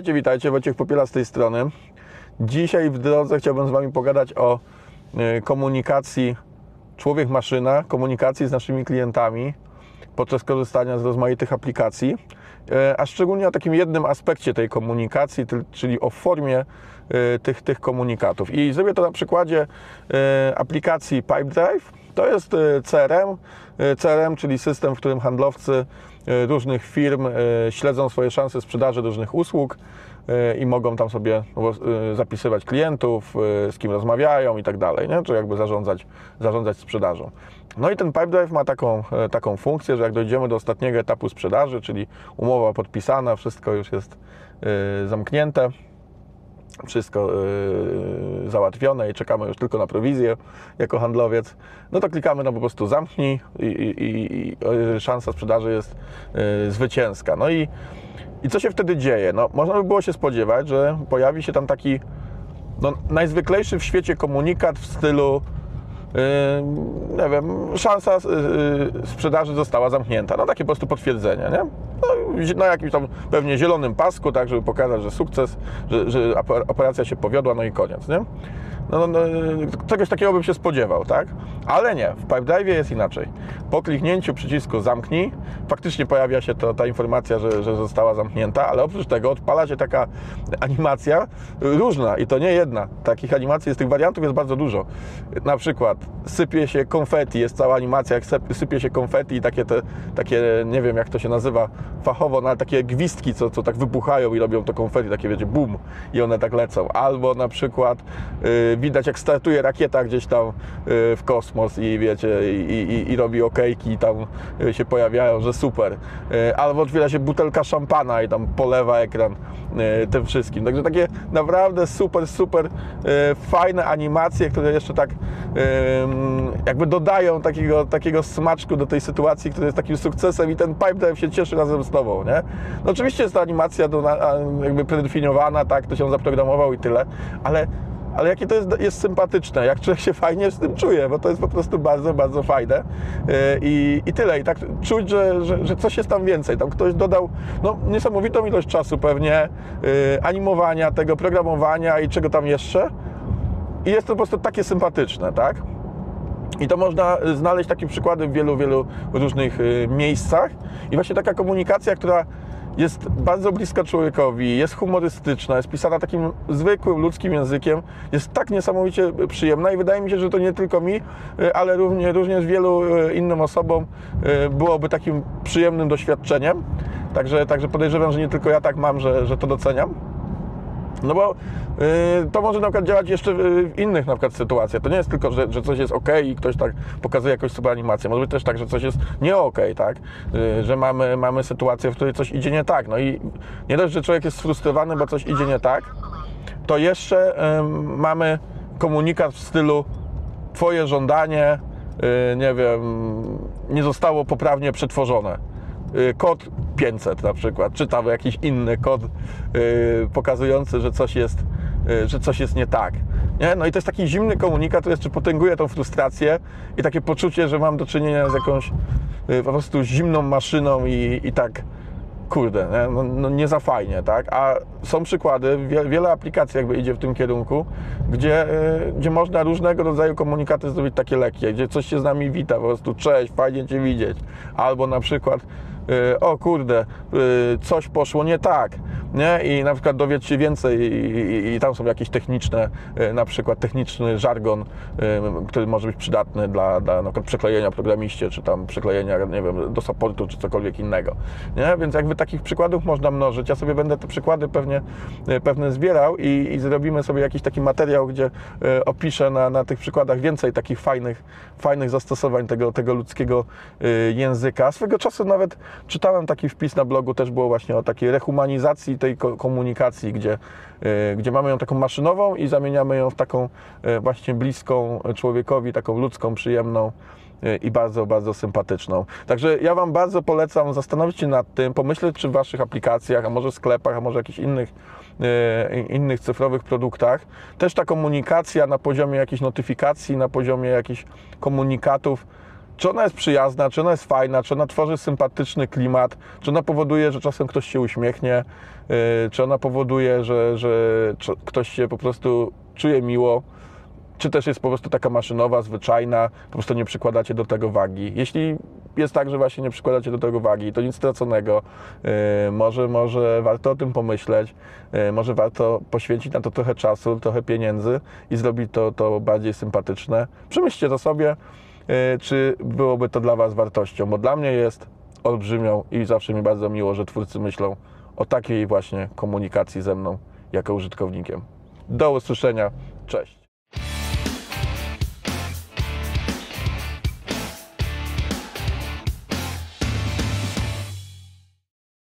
Witajcie, witajcie, Wojciech Popiela z tej strony. Dzisiaj w drodze chciałbym z Wami pogadać o y, komunikacji człowiek-maszyna, komunikacji z naszymi klientami podczas korzystania z rozmaitych aplikacji, y, a szczególnie o takim jednym aspekcie tej komunikacji, czyli o formie y, tych, tych komunikatów. I zrobię to na przykładzie aplikacji Pipedrive. To jest CRM, CRM, czyli system, w którym handlowcy różnych firm y, śledzą swoje szanse sprzedaży różnych usług y, i mogą tam sobie y, zapisywać klientów, z kim rozmawiają i tak dalej, czy jakby zarządzać, zarządzać sprzedażą. No i ten Pipedrive ma taką, e, taką funkcję, że jak dojdziemy do ostatniego etapu sprzedaży, czyli umowa podpisana, wszystko już jest zamknięte, wszystko yy, załatwione i czekamy już tylko na prowizję jako handlowiec, no to klikamy no po prostu zamknij i, i, i, yy, szansa sprzedaży jest yy, zwycięska. No i, i co się wtedy dzieje? No, można by było się spodziewać, że pojawi się tam taki no, najzwyklejszy w świecie komunikat w stylu nie wiem, szansa yy, sprzedaży została zamknięta. No takie po prostu potwierdzenie, nie? No, na jakimś tam pewnie zielonym pasku, tak, żeby pokazać, że sukces, że, że oper- operacja się powiodła, no i koniec, nie? No, no, no, czegoś takiego bym się spodziewał, tak? Ale nie, w Pipedrive jest inaczej. Po kliknięciu przycisku zamknij, faktycznie pojawia się to, ta informacja, że, że została zamknięta, ale oprócz tego odpala się taka animacja różna i to nie jedna. Takich animacji jest, tych wariantów jest bardzo dużo. Na przykład sypie się konfetti, jest cała animacja, jak syp- sypie się konfetti i takie, te, takie nie wiem jak to się nazywa fachowo, no ale takie gwizdki, co, co tak wybuchają i robią to konfetti, takie wiecie, bum i one tak lecą. Albo na przykład y, widać jak startuje rakieta gdzieś tam y, w kosmos i wiecie, i, i, i robi okejki i tam y, się pojawiają, że super. Albo otwiera się butelka szampana i tam polewa ekran y, tym wszystkim. Także takie naprawdę super, super fajne animacje, które jeszcze tak jakby dodają takiego, takiego smaczku do tej sytuacji, który jest takim sukcesem i ten pipe drive się cieszy razem z Tobą, nie? No oczywiście jest to animacja do, jakby predefiniowana, tak, to się zaprogramował i tyle, ale ale jakie to jest, jest sympatyczne, jak człowiek się fajnie z tym czuje, bo to jest po prostu bardzo, bardzo fajne Yy, i, i tyle. I tak czuć, że, że, że coś jest tam więcej. Tam ktoś dodał no, niesamowitą ilość czasu pewnie, yy, animowania tego, programowania i czego tam jeszcze. I jest to po prostu takie sympatyczne, tak? I to można znaleźć takie przykłady w wielu, wielu różnych y, miejscach. I właśnie taka komunikacja, która jest bardzo bliska człowiekowi, jest humorystyczna, jest pisana takim zwykłym ludzkim językiem, jest tak niesamowicie przyjemna i wydaje mi się, że to nie tylko mi, y, ale również, również wielu y, innym osobom y, byłoby takim przyjemnym doświadczeniem. Także, także podejrzewam, że nie tylko ja tak mam, że, że to doceniam. No bo y, to może na przykład działać jeszcze w innych na przykład sytuacjach. To nie jest tylko, że, że coś jest ok i ktoś tak pokazuje jakąś super animację. Może być też tak, że coś jest nie ok, tak? Y, że mamy, mamy sytuację, w której coś idzie nie tak. No i nie dość, że człowiek jest sfrustrowany, bo coś idzie nie tak, to jeszcze mamy komunikat w stylu twoje żądanie, y, nie wiem, nie zostało poprawnie przetworzone. Y, Kod 500 na przykład, czy tam jakiś inny kod y, pokazujący, że coś jest, y, że coś jest nie tak. Nie? No i to jest taki zimny komunikat, który jeszcze potęguje tą frustrację i takie poczucie, że mam do czynienia z jakąś po prostu zimną maszyną i, i tak kurde, nie? No, no nie za fajnie, tak? A są przykłady, wie, wiele aplikacji jakby idzie w tym kierunku, gdzie, gdzie można różnego rodzaju komunikaty zrobić takie lekkie, gdzie coś się z nami wita, po prostu cześć, fajnie Cię widzieć. Albo na przykład o kurde, y, coś poszło nie tak, nie? I na przykład dowiedz się więcej i, i, i tam są jakieś techniczne, y, na przykład techniczny żargon, y, który może być przydatny dla, dla na przykład przeklejenia programiście, czy tam przeklejenia, nie wiem, do supportu, czy cokolwiek innego, nie? Więc jakby takich przykładów można mnożyć. Ja sobie będę te przykłady pewnie, y, pewnie zbierał i, i zrobimy sobie jakiś taki materiał, gdzie opiszę na, na tych przykładach więcej takich fajnych, fajnych zastosowań tego, tego ludzkiego języka. Swego czasu nawet czytałem taki wpis na blogu, też było właśnie o takiej rehumanizacji tej ko- komunikacji, gdzie, y, gdzie mamy ją taką maszynową i zamieniamy ją w taką y, właśnie bliską człowiekowi, taką ludzką, przyjemną y, i bardzo, bardzo sympatyczną. Także ja Wam bardzo polecam zastanowić się nad tym, pomyśleć czy w Waszych aplikacjach, a może sklepach, a może jakichś innych, innych cyfrowych produktach, też ta komunikacja na poziomie jakichś notyfikacji, na poziomie jakichś komunikatów, czy ona jest przyjazna, czy ona jest fajna, czy ona tworzy sympatyczny klimat, czy ona powoduje, że czasem ktoś się uśmiechnie, yy, czy ona powoduje, że, że ktoś się po prostu czuje miło, czy też jest po prostu taka maszynowa, zwyczajna, po prostu nie przykładacie do tego wagi. Jeśli jest tak, że właśnie nie przykładacie do tego wagi, to nic straconego. Yy, może, może warto o tym pomyśleć, yy, może warto poświęcić na to trochę czasu, trochę pieniędzy i zrobić to, to bardziej sympatyczne. Przemyślcie to sobie, czy byłoby to dla Was wartością, bo dla mnie jest olbrzymią i zawsze mi bardzo miło, że twórcy myślą o takiej właśnie komunikacji ze mną jako użytkownikiem. Do usłyszenia, cześć.